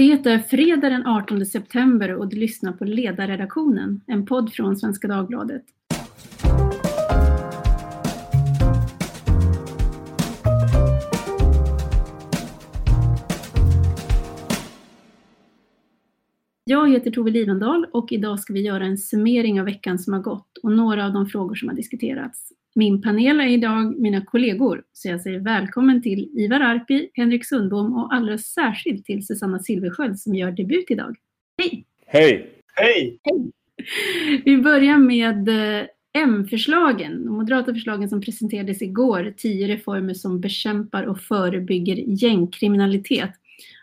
Det är fredag den 18 september och du lyssnar på Ledarredaktionen, en podd från Svenska Dagbladet. Jag heter Tove Livendal och idag ska vi göra en summering av veckan som har gått och några av de frågor som har diskuterats. Min panel är idag mina kollegor, så jag säger välkommen till Ivar Arpi, Henrik Sundbom och alldeles särskilt till Susanna Silversköld som gör debut idag. Hej! Hej! Hej! Hej! Vi börjar med eh, M-förslagen, de moderata förslagen som presenterades igår, tio reformer som bekämpar och förebygger gängkriminalitet.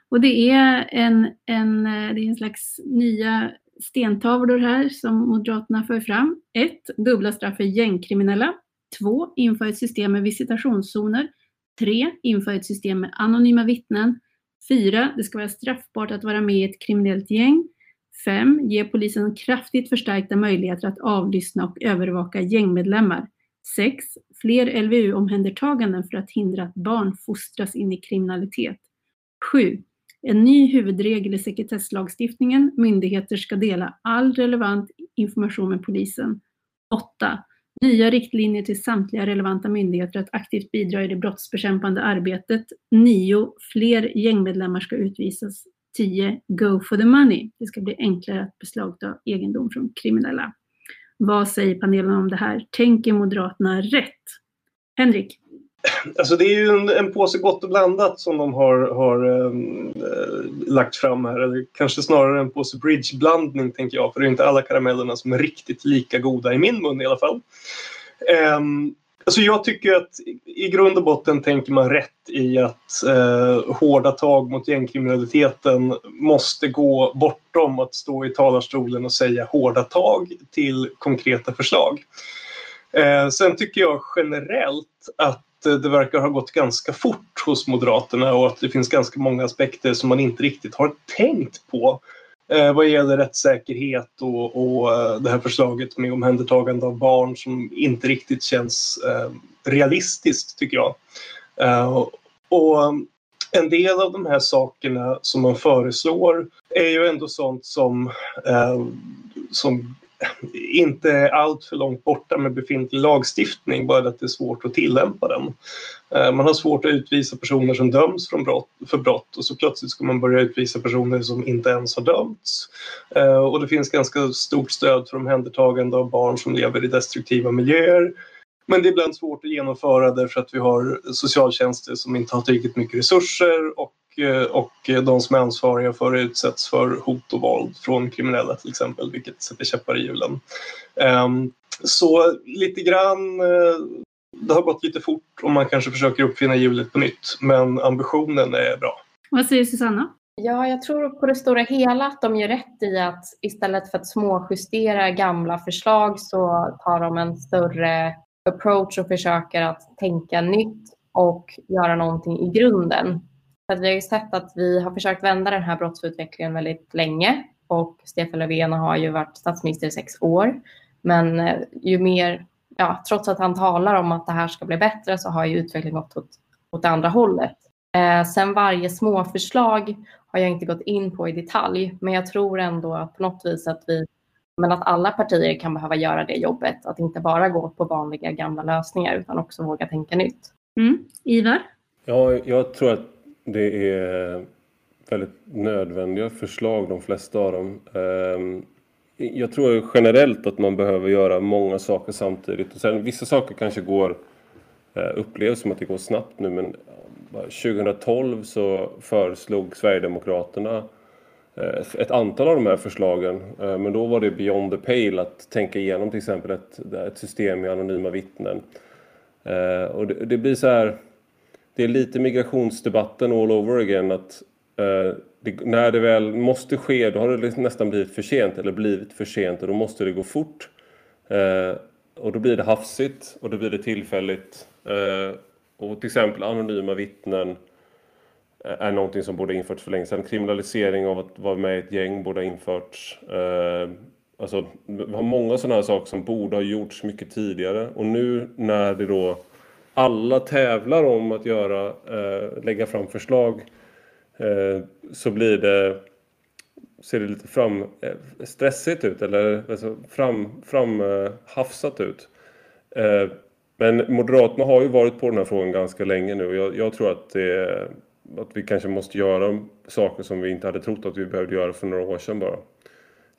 Och det är en, en, eh, det är en slags nya stentavlor här som Moderaterna för fram. 1. Dubbla straff för gängkriminella. 2. Inför ett system med visitationszoner. 3. Inför ett system med anonyma vittnen. 4. Det ska vara straffbart att vara med i ett kriminellt gäng. 5. Ge polisen kraftigt förstärkta möjligheter att avlyssna och övervaka gängmedlemmar. 6. Fler LVU-omhändertaganden för att hindra att barn fostras in i kriminalitet. 7. En ny huvudregel i sekretesslagstiftningen. Myndigheter ska dela all relevant information med polisen. 8. Nya riktlinjer till samtliga relevanta myndigheter att aktivt bidra i det brottsbekämpande arbetet. 9. Fler gängmedlemmar ska utvisas. 10. Go for the money. Det ska bli enklare att beslagta egendom från kriminella. Vad säger panelen om det här? Tänker Moderaterna rätt? Henrik? Alltså det är ju en, en påse gott och blandat som de har, har um, lagt fram här. Eller kanske snarare en påse bridgeblandning tänker jag. För det är inte alla karamellerna som är riktigt lika goda i min mun i alla fall. Um, alltså jag tycker att i grund och botten tänker man rätt i att uh, hårda tag mot gängkriminaliteten måste gå bortom att stå i talarstolen och säga hårda tag till konkreta förslag. Uh, sen tycker jag generellt att det verkar ha gått ganska fort hos Moderaterna och att det finns ganska många aspekter som man inte riktigt har tänkt på eh, vad gäller rättssäkerhet och, och eh, det här förslaget med omhändertagande av barn som inte riktigt känns eh, realistiskt tycker jag. Eh, och eh, en del av de här sakerna som man föreslår är ju ändå sånt som, eh, som inte är allt för långt borta med befintlig lagstiftning, bara att det är svårt att tillämpa den. Eh, man har svårt att utvisa personer som döms för brott, för brott och så plötsligt ska man börja utvisa personer som inte ens har dömts. Eh, och det finns ganska stort stöd för omhändertagande av barn som lever i destruktiva miljöer. Men det är ibland svårt att genomföra därför att vi har socialtjänster som inte har tillräckligt mycket resurser och och de som är ansvariga för det utsätts för hot och våld från kriminella till exempel, vilket sätter käppar i hjulen. Ehm, så lite grann, eh, det har gått lite fort och man kanske försöker uppfinna hjulet på nytt, men ambitionen är bra. Vad säger Susanna? Ja, jag tror på det stora hela att de gör rätt i att istället för att småjustera gamla förslag så tar de en större approach och försöker att tänka nytt och göra någonting i grunden. För vi har ju sett att vi har försökt vända den här brottsutvecklingen väldigt länge och Stefan Löfven har ju varit statsminister i sex år. Men eh, ju mer, ja, trots att han talar om att det här ska bli bättre så har ju utvecklingen gått åt, åt det andra hållet. Eh, sen varje småförslag har jag inte gått in på i detalj, men jag tror ändå att på något vis att vi men att alla partier kan behöva göra det jobbet, att inte bara gå på vanliga gamla lösningar utan också våga tänka nytt. Mm. Ivar? Ja, jag tror att det är väldigt nödvändiga förslag, de flesta av dem. Ehm, jag tror generellt att man behöver göra många saker samtidigt. Och sen, vissa saker kanske går, eh, upplevs som att det går snabbt nu men 2012 så föreslog Sverigedemokraterna eh, ett antal av de här förslagen. Eh, men då var det beyond the pale att tänka igenom till exempel ett, ett system med anonyma vittnen. Och det, det blir så här det är lite migrationsdebatten all over again. att eh, det, När det väl måste ske då har det liksom nästan blivit för sent eller blivit för sent och då måste det gå fort. Eh, och då blir det hafsigt och då blir det tillfälligt. Eh, och till exempel anonyma vittnen eh, är någonting som borde införts för länge sedan. Kriminalisering av att vara med i ett gäng borde ha införts. Eh, alltså, vi har många sådana här saker som borde ha gjorts mycket tidigare. Och nu när det då alla tävlar om att göra, eh, lägga fram förslag eh, så blir det ser det lite fram, eh, stressigt ut eller alltså fram, framhafsat eh, ut. Eh, men Moderaterna har ju varit på den här frågan ganska länge nu och jag, jag tror att, det, att vi kanske måste göra saker som vi inte hade trott att vi behövde göra för några år sedan bara.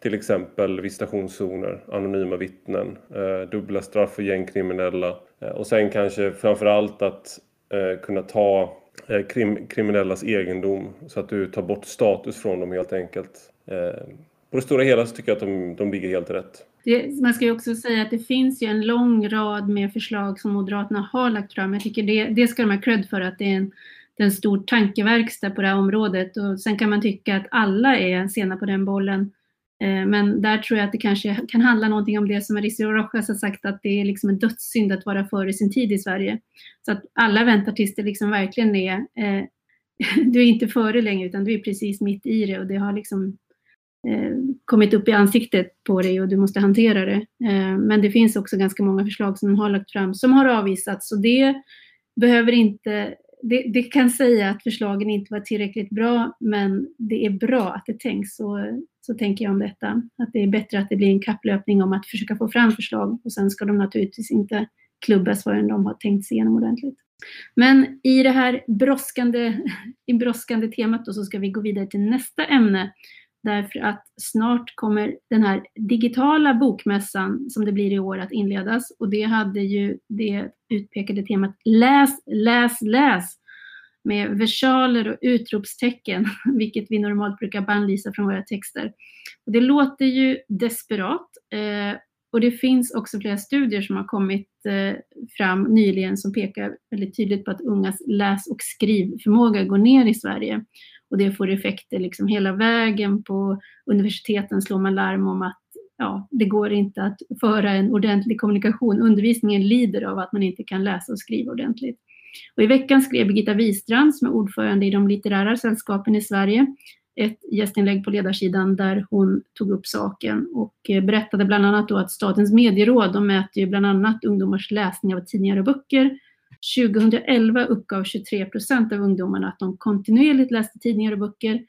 Till exempel visitationszoner, anonyma vittnen, eh, dubbla straff för gängkriminella eh, och sen kanske framförallt att eh, kunna ta eh, krim, kriminellas egendom så att du tar bort status från dem helt enkelt. Eh, på det stora hela så tycker jag att de, de ligger helt rätt. Det, man ska ju också säga att det finns ju en lång rad med förslag som Moderaterna har lagt fram. Jag tycker det, det ska de ha cred för att det är en, det är en stor tankeverkstad på det här området och sen kan man tycka att alla är sena på den bollen. Eh, men där tror jag att det kanske kan handla någonting om det som Mauricio Rojas har sagt att det är liksom en dödssynd att vara före sin tid i Sverige. Så att alla väntar tills det liksom verkligen är, eh, du är inte före längre utan du är precis mitt i det och det har liksom eh, kommit upp i ansiktet på dig och du måste hantera det. Eh, men det finns också ganska många förslag som de har lagt fram som har avvisats och det behöver inte det, det, kan säga att förslagen inte var tillräckligt bra, men det är bra att det tänks. Och så tänker jag om detta. Att det är bättre att det blir en kapplöpning om att försöka få fram förslag och sen ska de naturligtvis inte klubbas förrän de har tänkt sig igenom ordentligt. Men i det här brådskande, i brådskande temat då, så ska vi gå vidare till nästa ämne. Därför att snart kommer den här digitala bokmässan som det blir i år att inledas och det hade ju det utpekade temat Läs, läs, läs med versaler och utropstecken, vilket vi normalt brukar bannlysa från våra texter. Och det låter ju desperat eh, och det finns också flera studier som har kommit eh, fram nyligen som pekar väldigt tydligt på att ungas läs och skrivförmåga går ner i Sverige. Och det får effekter liksom hela vägen. På universiteten slår man larm om att ja, det går inte att föra en ordentlig kommunikation. Undervisningen lider av att man inte kan läsa och skriva ordentligt. Och I veckan skrev Birgitta Wistrand, som är ordförande i de litterära sällskapen i Sverige, ett gästinlägg på ledarsidan där hon tog upp saken och eh, berättade bland annat då att Statens medieråd, de mäter ju bland annat ungdomars läsning av tidningar och böcker. 2011 uppgav 23 procent av ungdomarna att de kontinuerligt läste tidningar och böcker.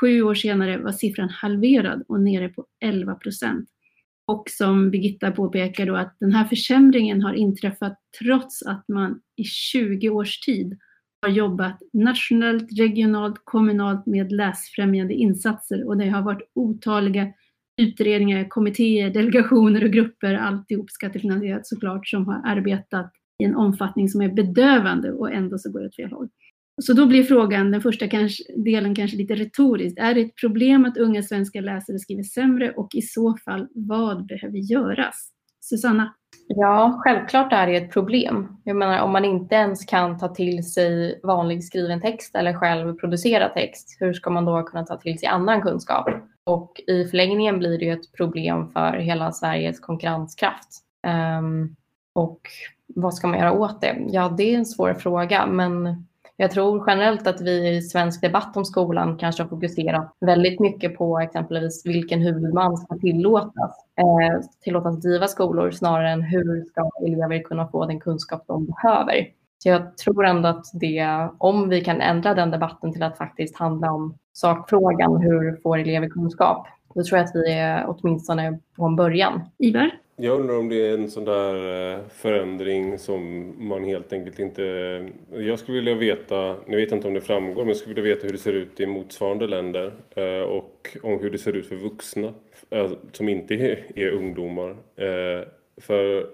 Sju år senare var siffran halverad och nere på 11 procent. Och som Birgitta påpekar då att den här försämringen har inträffat trots att man i 20 års tid har jobbat nationellt, regionalt, kommunalt med läsfrämjande insatser och det har varit otaliga utredningar, kommittéer, delegationer och grupper, alltihop skattefinansierat såklart, som har arbetat i en omfattning som är bedövande och ändå så går det åt fel håll. Så då blir frågan, den första kanske, delen kanske lite retorisk. är det ett problem att unga svenska läsare skriver sämre och i så fall vad behöver göras? Susanna? Ja, självklart är det ett problem. Jag menar om man inte ens kan ta till sig vanlig skriven text eller själv producera text, hur ska man då kunna ta till sig annan kunskap? Och i förlängningen blir det ju ett problem för hela Sveriges konkurrenskraft. Um, och vad ska man göra åt det? Ja, det är en svår fråga, men jag tror generellt att vi i svensk debatt om skolan kanske har fokuserat väldigt mycket på exempelvis vilken huvudman ska tillåtas, eh, tillåtas driva skolor snarare än hur ska elever kunna få den kunskap de behöver. Så jag tror ändå att det, om vi kan ändra den debatten till att faktiskt handla om sakfrågan, hur får elever kunskap? Då tror jag att vi är åtminstone på en början. Ivar? Jag undrar om det är en sån där eh, förändring som man helt enkelt inte... Jag skulle vilja veta, nu vet jag inte om det framgår, men jag skulle vilja veta hur det ser ut i motsvarande länder eh, och om hur det ser ut för vuxna eh, som inte är ungdomar. För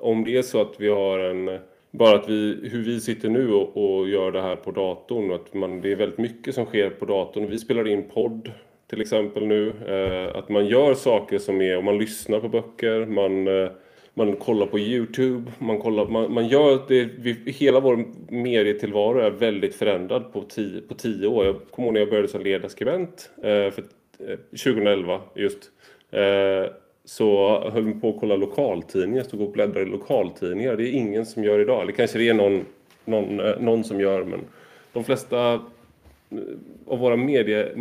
om det är så att vi har en... Bara att vi, hur vi sitter nu och, och gör det här på datorn, och att man, det är väldigt mycket som sker på datorn. Vi spelar in podd till exempel nu. Eh, att man gör saker som är, om man lyssnar på böcker, man, eh, man kollar på Youtube, man, kollar, man, man gör det, vi, hela vår medietillvaro är väldigt förändrad på tio, på tio år. Jag kommer ihåg när jag började som ledarskribent eh, för 2011 just. Så höll vi på att kolla lokaltidningar, stod och bläddrade i lokaltidningar. Det är ingen som gör idag, eller kanske det är någon, någon, någon som gör men de flesta av våra medie,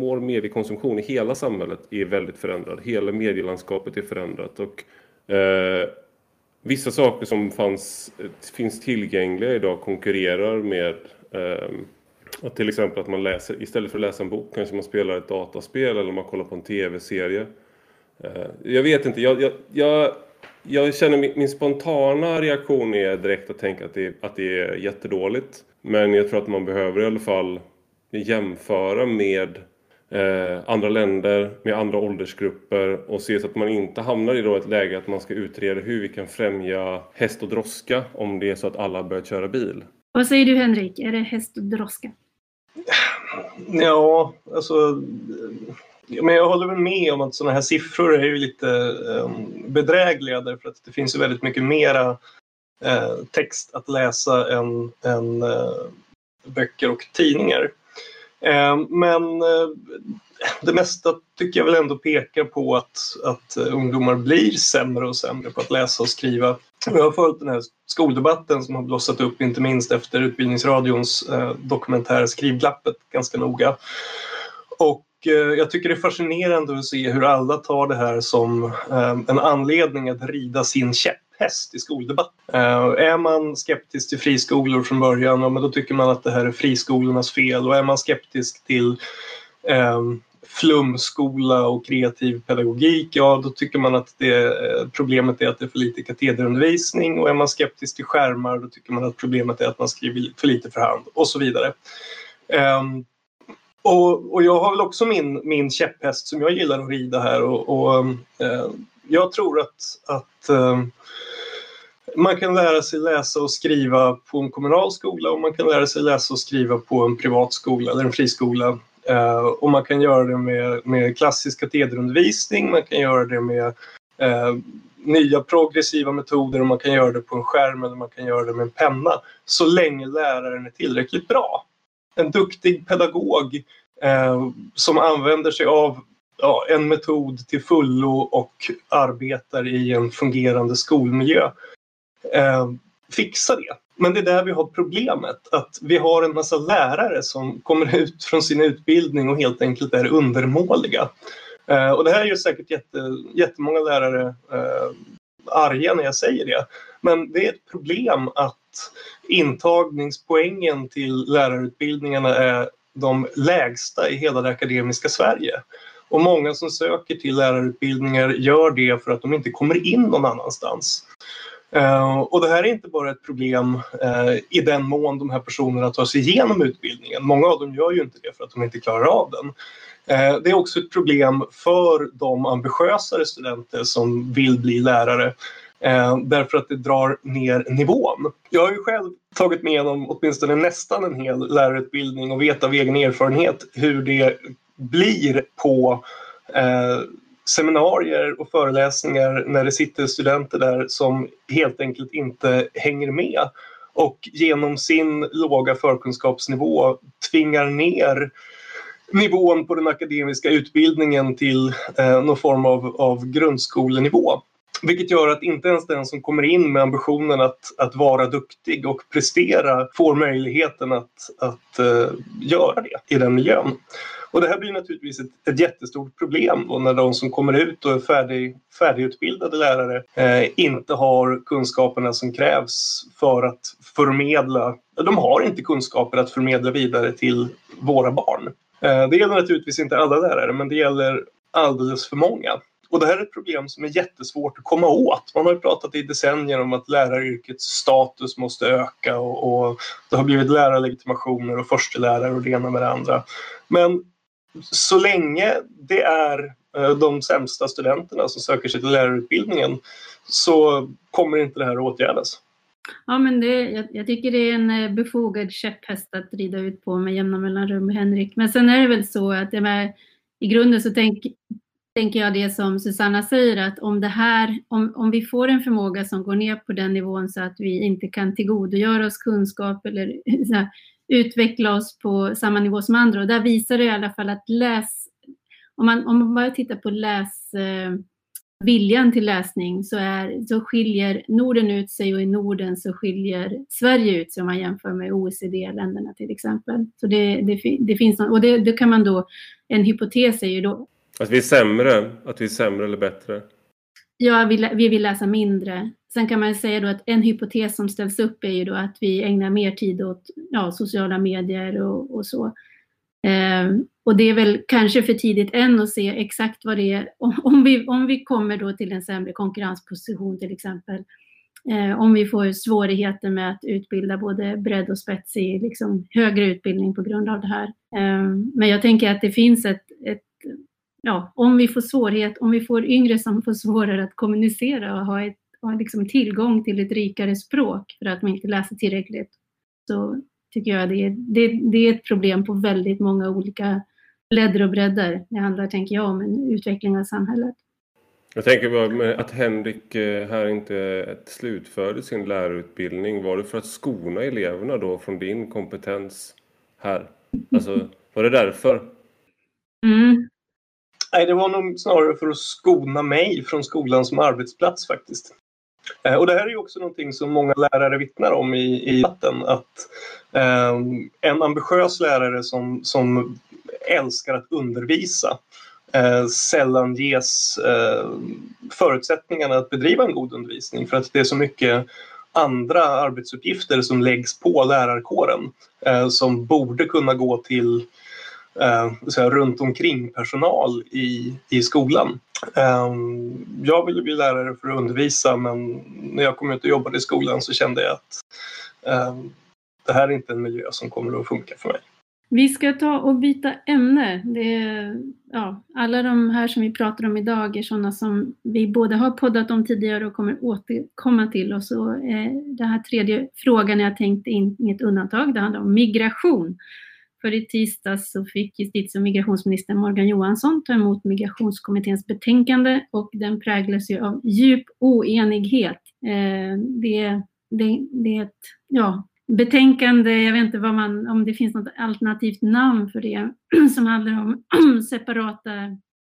vår mediekonsumtion i hela samhället är väldigt förändrad. Hela medielandskapet är förändrat. Och, eh, vissa saker som fanns, eh, finns tillgängliga idag konkurrerar med, eh, till exempel att man läser, istället för att läsa en bok kanske man spelar ett dataspel eller man kollar på en tv-serie. Eh, jag vet inte, jag, jag, jag, jag känner min, min, spontana reaktion är direkt att tänka att det, att det är jättedåligt. Men jag tror att man behöver i alla fall jämföra med eh, andra länder, med andra åldersgrupper och se så att man inte hamnar i då ett läge att man ska utreda hur vi kan främja häst och droska om det är så att alla börjar köra bil. Vad säger du Henrik, är det häst och droska? Ja, alltså men jag håller väl med om att sådana här siffror är ju lite um, bedrägliga därför att det finns ju väldigt mycket mera uh, text att läsa än, än uh, böcker och tidningar. Eh, men eh, det mesta tycker jag väl ändå pekar på att, att ungdomar blir sämre och sämre på att läsa och skriva. Jag har följt den här skoldebatten som har blossat upp inte minst efter Utbildningsradions eh, dokumentär Skrivglappet ganska noga. Och jag tycker det är fascinerande att se hur alla tar det här som en anledning att rida sin käpp pest i skoldebatten. Eh, är man skeptisk till friskolor från början, ja, men då tycker man att det här är friskolornas fel. Och är man skeptisk till eh, flumskola och kreativ pedagogik, ja då tycker man att det, eh, problemet är att det är för lite katederundervisning och är man skeptisk till skärmar då tycker man att problemet är att man skriver för lite för hand och så vidare. Och, och, jag har väl också min, min käpphäst som jag gillar att rida här och, och um, jag tror att, att eh, man kan lära sig läsa och skriva på en kommunal skola och man kan lära sig läsa och skriva på en privat skola eller en friskola. Eh, och man kan göra det med, med klassisk katederundervisning, man kan göra det med eh, nya progressiva metoder och man kan göra det på en skärm eller man kan göra det med en penna. Så länge läraren är tillräckligt bra en duktig pedagog eh, som använder sig av ja, en metod till fullo och arbetar i en fungerande skolmiljö eh, fixa det. Men det är där vi har problemet, att vi har en massa lärare som kommer ut från sin utbildning och helt enkelt är undermåliga. Eh, och det här gör säkert jätte, jättemånga lärare eh, arga när jag säger det. Men det är ett problem att intagningspoängen till lärarutbildningarna är de lägsta i hela det akademiska Sverige. Och många som söker till lärarutbildningar gör det för att de inte kommer in någon annanstans. Uh, och det här är inte bara ett problem uh, i den mån de här personerna tar sig igenom utbildningen. Många av dem gör ju inte det för att de inte klarar av den. Uh, det är också ett problem för de ambitiösare studenter som vill bli lärare därför att det drar ner nivån. Jag har ju själv tagit mig igenom åtminstone nästan en hel lärarutbildning och vet av egen erfarenhet hur det blir på eh, seminarier och föreläsningar när det sitter studenter där som helt enkelt inte hänger med och genom sin låga förkunskapsnivå tvingar ner nivån på den akademiska utbildningen till eh, någon form av, av grundskolenivå. Vilket gör att inte ens den som kommer in med ambitionen att, att vara duktig och prestera får möjligheten att, att uh, göra det i den miljön. Och det här blir naturligtvis ett, ett jättestort problem då när de som kommer ut och är färdig, färdigutbildade lärare eh, inte har kunskaperna som krävs för att förmedla. De har inte kunskaper att förmedla vidare till våra barn. Eh, det gäller naturligtvis inte alla lärare men det gäller alldeles för många. Och det här är ett problem som är jättesvårt att komma åt. Man har ju pratat i decennier om att läraryrkets status måste öka och, och det har blivit lärarlegitimationer och förstelärare och det ena med det andra. Men så länge det är eh, de sämsta studenterna som söker sig till lärarutbildningen så kommer inte det här att åtgärdas. Ja, men det, jag, jag, tycker det är en eh, befogad käpphäst att rida ut på med jämna mellanrum, Henrik. Men sen är det väl så att jag med, i grunden så tänk, tänker jag det som Susanna säger att om det här, om, om vi får en förmåga som går ner på den nivån så att vi inte kan tillgodogöra oss kunskap eller här, utveckla oss på samma nivå som andra. Och där visar det i alla fall att läs, om man, om man bara tittar på läs, eh, viljan till läsning så, är, så skiljer Norden ut sig och i Norden så skiljer Sverige ut sig om man jämför med OECD-länderna till exempel. Så det, det, det finns, och det, det kan man då, en hypotes är ju då att vi är sämre, att vi är sämre eller bättre? Ja, vi, vi vill läsa mindre. Sen kan man säga då att en hypotes som ställs upp är ju då att vi ägnar mer tid åt ja, sociala medier och, och så. Eh, och det är väl kanske för tidigt än att se exakt vad det är. Om, om, vi, om vi kommer då till en sämre konkurrensposition till exempel. Eh, om vi får svårigheter med att utbilda både bredd och spets i liksom, högre utbildning på grund av det här. Eh, men jag tänker att det finns ett, ett ja, om vi får svårighet, om vi får yngre som får svårare att kommunicera och ha, ett, ha liksom tillgång till ett rikare språk för att de inte läser tillräckligt, så tycker jag det är, det, det är ett problem på väldigt många olika ledder och bredder. Det handlar, tänker jag, om en utveckling av samhället. Jag tänker bara att Henrik eh, här inte slutförde sin lärarutbildning. Var det för att skona eleverna då från din kompetens här? Alltså, var det därför? Nej, det var nog snarare för att skona mig från skolan som arbetsplats faktiskt. Eh, och det här är ju också någonting som många lärare vittnar om i, i debatten. Att eh, en ambitiös lärare som, som älskar att undervisa eh, sällan ges eh, förutsättningarna att bedriva en god undervisning för att det är så mycket andra arbetsuppgifter som läggs på lärarkåren eh, som borde kunna gå till eh, runt omkring personal i, i skolan. Eh, jag ville bli lärare för att undervisa men när jag kom ut och jobbade i skolan så kände jag att eh, det här är inte en miljö som kommer att funka för mig. Vi ska ta och byta ämne. Det ja, alla de här som vi pratar om idag är sådana som vi både har poddat om tidigare och kommer återkomma till. Och så eh, den här tredje frågan jag tänkte in, inget undantag. Det handlar om migration. För i tisdags så fick justitie och migrationsminister Morgan Johansson ta emot migrationskommitténs betänkande och den präglas ju av djup oenighet. Eh, det, det, det är ett, ja, betänkande, jag vet inte vad man, om det finns något alternativt namn för det, som handlar om separata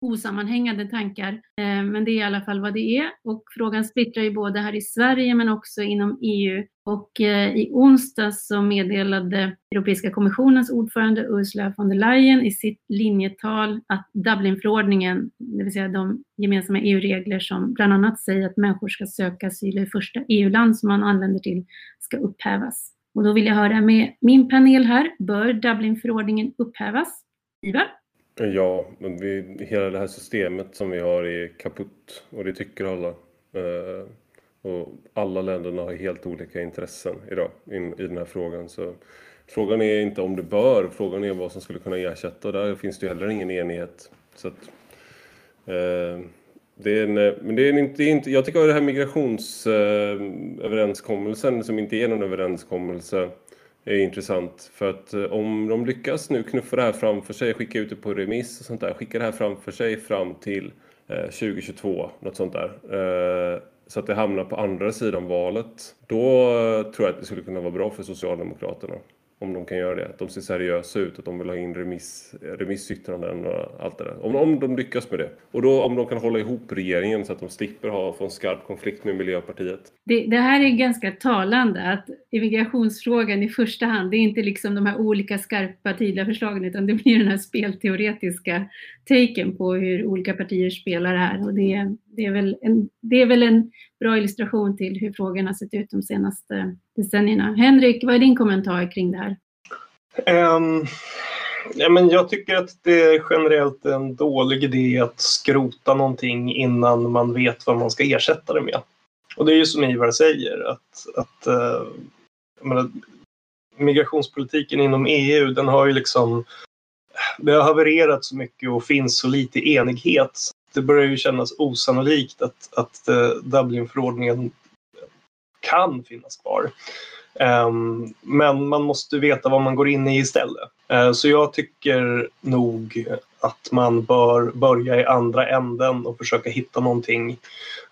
osammanhängande tankar. Eh, men det är i alla fall vad det är. Och frågan splittrar ju både här i Sverige men också inom EU. Och eh, i onsdags så meddelade Europeiska kommissionens ordförande Ursula von der Leyen i sitt linjetal att Dublinförordningen, det vill säga de gemensamma EU-regler som bland annat säger att människor ska söka asyl i första EU-land som man anländer till, ska upphävas. Och då vill jag höra med min panel här, bör Dublinförordningen upphävas? Ivar? Ja, men vi, hela det här systemet som vi har är kaputt och det tycker alla. Eh, och alla länderna har helt olika intressen idag in, i den här frågan. Så frågan är inte om det bör, frågan är vad som skulle kunna ersätta och där finns det heller ingen enighet. Så att, eh, det är en, eh, men det är inte, det är inte, jag tycker att den här migrationsöverenskommelsen som inte är någon överenskommelse är intressant. För att eh, om de lyckas nu knuffa det här framför sig, skicka ut det på remiss och sånt där, skicka det här framför sig fram till eh, 2022, något sånt där. Eh, så att det hamnar på andra sidan valet. Då tror jag att det skulle kunna vara bra för Socialdemokraterna om de kan göra det. Att de ser seriösa ut, att de vill ha in remiss, remissyttranden och allt det där. Om, om de lyckas med det. Och då om de kan hålla ihop regeringen så att de slipper ha, få en skarp konflikt med Miljöpartiet. Det, det här är ganska talande att immigrationsfrågan i första hand, det är inte liksom de här olika skarpa tydliga förslagen utan det blir den här spelteoretiska taken på hur olika partier spelar det här. Och det, det, är väl en, det är väl en bra illustration till hur frågan har sett ut de senaste decennierna. Henrik, vad är din kommentar kring det här? Um, ja, men jag tycker att det är generellt en dålig idé att skrota någonting innan man vet vad man ska ersätta det med. Och det är ju som Ivar säger att, att uh, menar, migrationspolitiken inom EU den har ju liksom det har havererat så mycket och finns så lite enighet det börjar ju kännas osannolikt att, att eh, Dublinförordningen kan finnas kvar. Um, men man måste veta vad man går in i istället. Uh, så jag tycker nog att man bör börja i andra änden och försöka hitta någonting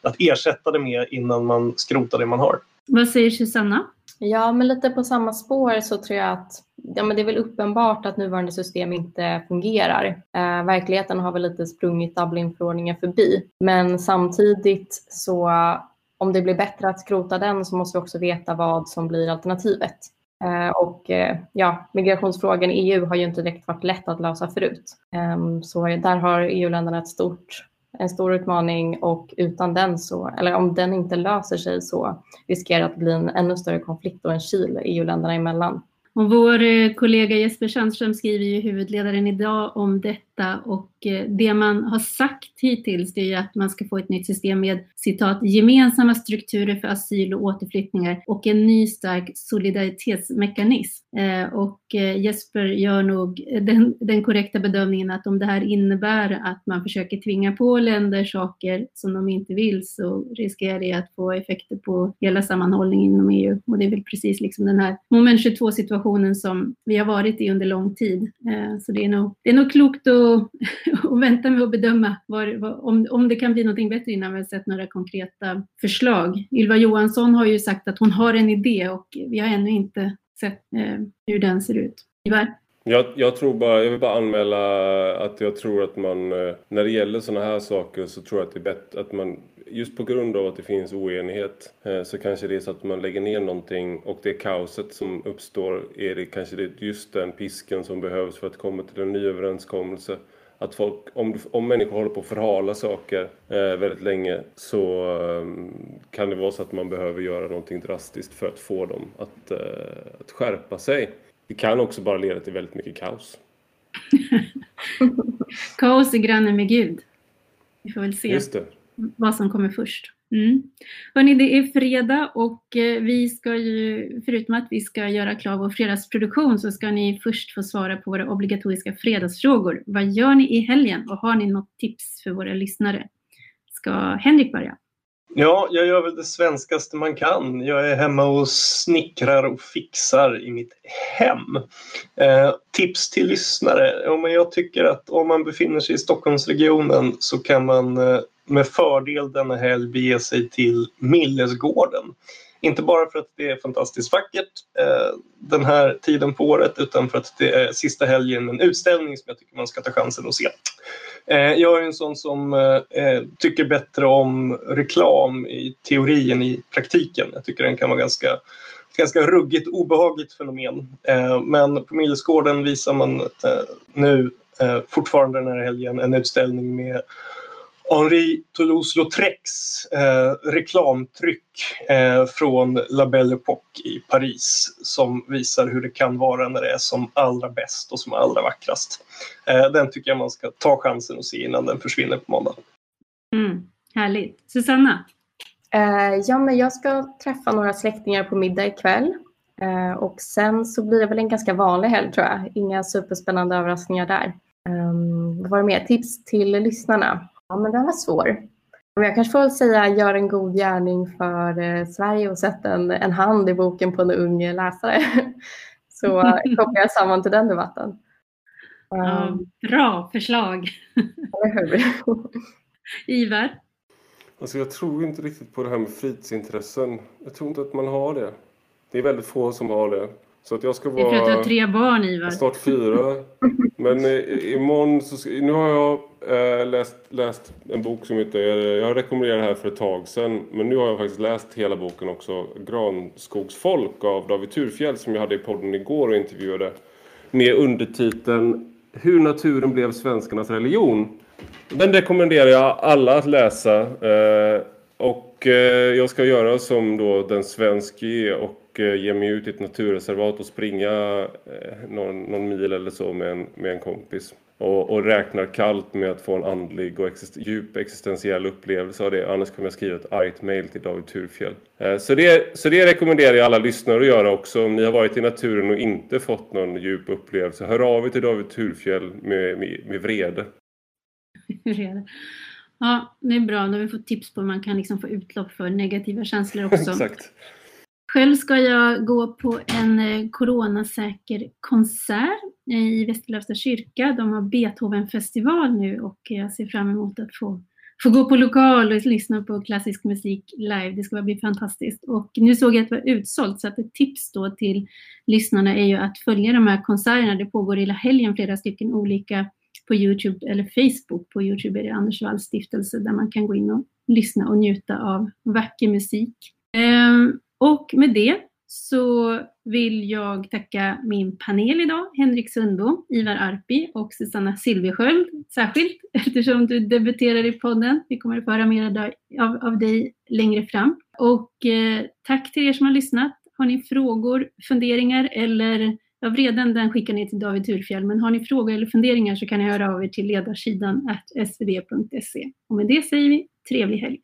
att ersätta det med innan man skrotar det man har. Vad säger Susanna? Ja, men lite på samma spår så tror jag att ja, men det är väl uppenbart att nuvarande system inte fungerar. Eh, verkligheten har väl lite sprungit Dublinförordningen förbi. Men samtidigt så om det blir bättre att skrota den så måste vi också veta vad som blir alternativet. Eh, och eh, ja, migrationsfrågan i EU har ju inte direkt varit lätt att lösa förut. Eh, så där har EU-länderna ett stort en stor utmaning och utan den så, eller om den inte löser sig så riskerar det att bli en ännu större konflikt och en kil EU-länderna emellan. Och vår eh, kollega Jesper Sandström skriver ju huvudledaren idag om detta och eh, det man har sagt hittills det är att man ska få ett nytt system med citat gemensamma strukturer för asyl och återflyttningar och en ny stark solidaritetsmekanism. Eh, och eh, Jesper gör nog den, den korrekta bedömningen att om det här innebär att man försöker tvinga på länder saker som de inte vill så riskerar det att få effekter på hela sammanhållningen inom EU. Och det är väl precis liksom den här moment 22 situationen som vi har varit i under lång tid. Så det är nog, det är nog klokt att, att vänta med att bedöma var, om, om det kan bli någonting bättre innan vi har sett några konkreta förslag. Ylva Johansson har ju sagt att hon har en idé och vi har ännu inte sett eh, hur den ser ut. Ivar? Jag, jag, tror bara, jag vill bara anmäla att jag tror att man, eh, när det gäller sådana här saker så tror jag att det är bättre att man just på grund av att det finns oenighet eh, så kanske det är så att man lägger ner någonting och det kaoset som uppstår är det kanske det just den pisken som behövs för att komma till en ny överenskommelse. Att folk, om, om människor håller på att förhala saker eh, väldigt länge så eh, kan det vara så att man behöver göra någonting drastiskt för att få dem att, eh, att skärpa sig. Det kan också bara leda till väldigt mycket kaos. kaos är granne med Gud. Vi får väl se. Vad som kommer först. Mm. Hörrni, det är fredag och eh, vi ska ju, förutom att vi ska göra klar vår fredagsproduktion så ska ni först få svara på våra obligatoriska fredagsfrågor. Vad gör ni i helgen och har ni något tips för våra lyssnare? Ska Henrik börja? Ja, jag gör väl det svenskaste man kan. Jag är hemma och snickrar och fixar i mitt hem. Eh, tips till lyssnare? Ja, men jag tycker att om man befinner sig i Stockholmsregionen så kan man eh, med fördel denna helg bege sig till Millesgården. Inte bara för att det är fantastiskt vackert eh, den här tiden på året utan för att det är sista helgen med en utställning som jag tycker man ska ta chansen att se. Eh, jag är en sån som eh, eh tycker bättre om reklam i teori än i praktiken. Jag tycker den kan vara ganska ganska ruggigt obehagligt fenomen. Eh, men på Millesgården visar man eh, nu eh, fortfarande den här helgen en utställning med Henri Toulouse-Lautrecs eh, reklamtryck eh, från La Belle Époque i Paris som visar hur det kan vara när det är som allra bäst och som allra vackrast. Eh, den tycker jag man ska ta chansen att se innan den försvinner på måndag. Mm, härligt. Susanna? Eh, ja, men jag ska träffa några släktingar på middag ikväll. Eh, och sen så blir det väl en ganska vanlig helg tror jag. Inga superspännande överraskningar där. Um, vad var det mer? Tips till lyssnarna? Ja, men den var svår. Men jag kanske får säga gör en god gärning för eh, Sverige och sätt en, en hand i boken på en ung läsare. Så kopplar jag samman till den debatten. Ja, ehm. bra förslag. Ivar? Alltså jag tror inte riktigt på det här med fritidsintressen. Jag tror inte att man har det. Det är väldigt få som har det. Så att jag ska vara... Är för att tre barn Ivar. Snart fyra. Men eh, imorgon så ska, Nu har jag eh, läst, läst en bok som heter... Jag har rekommenderat det här för ett tag sedan. Men nu har jag faktiskt läst hela boken också. Granskogsfolk av David Turfjell som jag hade i podden igår och intervjuade. Med undertiteln Hur naturen blev svenskarnas religion. Den rekommenderar jag alla att läsa. Eh, och eh, jag ska göra som då den svensk är och och eh, ge mig ut i ett naturreservat och springa eh, någon, någon mil eller så med en, med en kompis. Och, och räknar kallt med att få en andlig och exist djup existentiell upplevelse av det. Annars kommer jag skriva ett argt mail till David Turfjell. Eh, så det, så det rekommenderar jag alla lyssnare att göra också. Om ni har varit i naturen och inte fått någon djup upplevelse, hör av er till David Turfjell med, med, med vrede. Ja, det är bra. Då har vi fått tips på hur man kan liksom få utlopp för negativa känslor också. Exakt. Själv ska jag gå på en eh, coronasäker konsert i Västerlövsta kyrka. De har Beethovenfestival nu och jag ser fram emot att få, få gå på lokal och lyssna på klassisk musik live. Det ska bli fantastiskt. Och nu såg jag att det var utsålt så att ett tips då till lyssnarna är ju att följa de här konserterna. Det pågår hela helgen flera stycken olika på Youtube eller Facebook. På Youtube är det Anders Walls stiftelse där man kan gå in och lyssna och njuta av vacker musik. Um, och med det så vill jag tacka min panel idag, Henrik Sundbom, Ivar Arpi och Susanna Silversköld särskilt eftersom du debuterar i podden. Vi kommer att få höra mer av, av dig längre fram. Och eh, tack till er som har lyssnat. Har ni frågor, funderingar eller Ja, vreden den skickar ni till David Thurfjell. men har ni frågor eller funderingar så kan ni höra av er till ledarsidan svd.se. Och med det säger vi trevlig helg!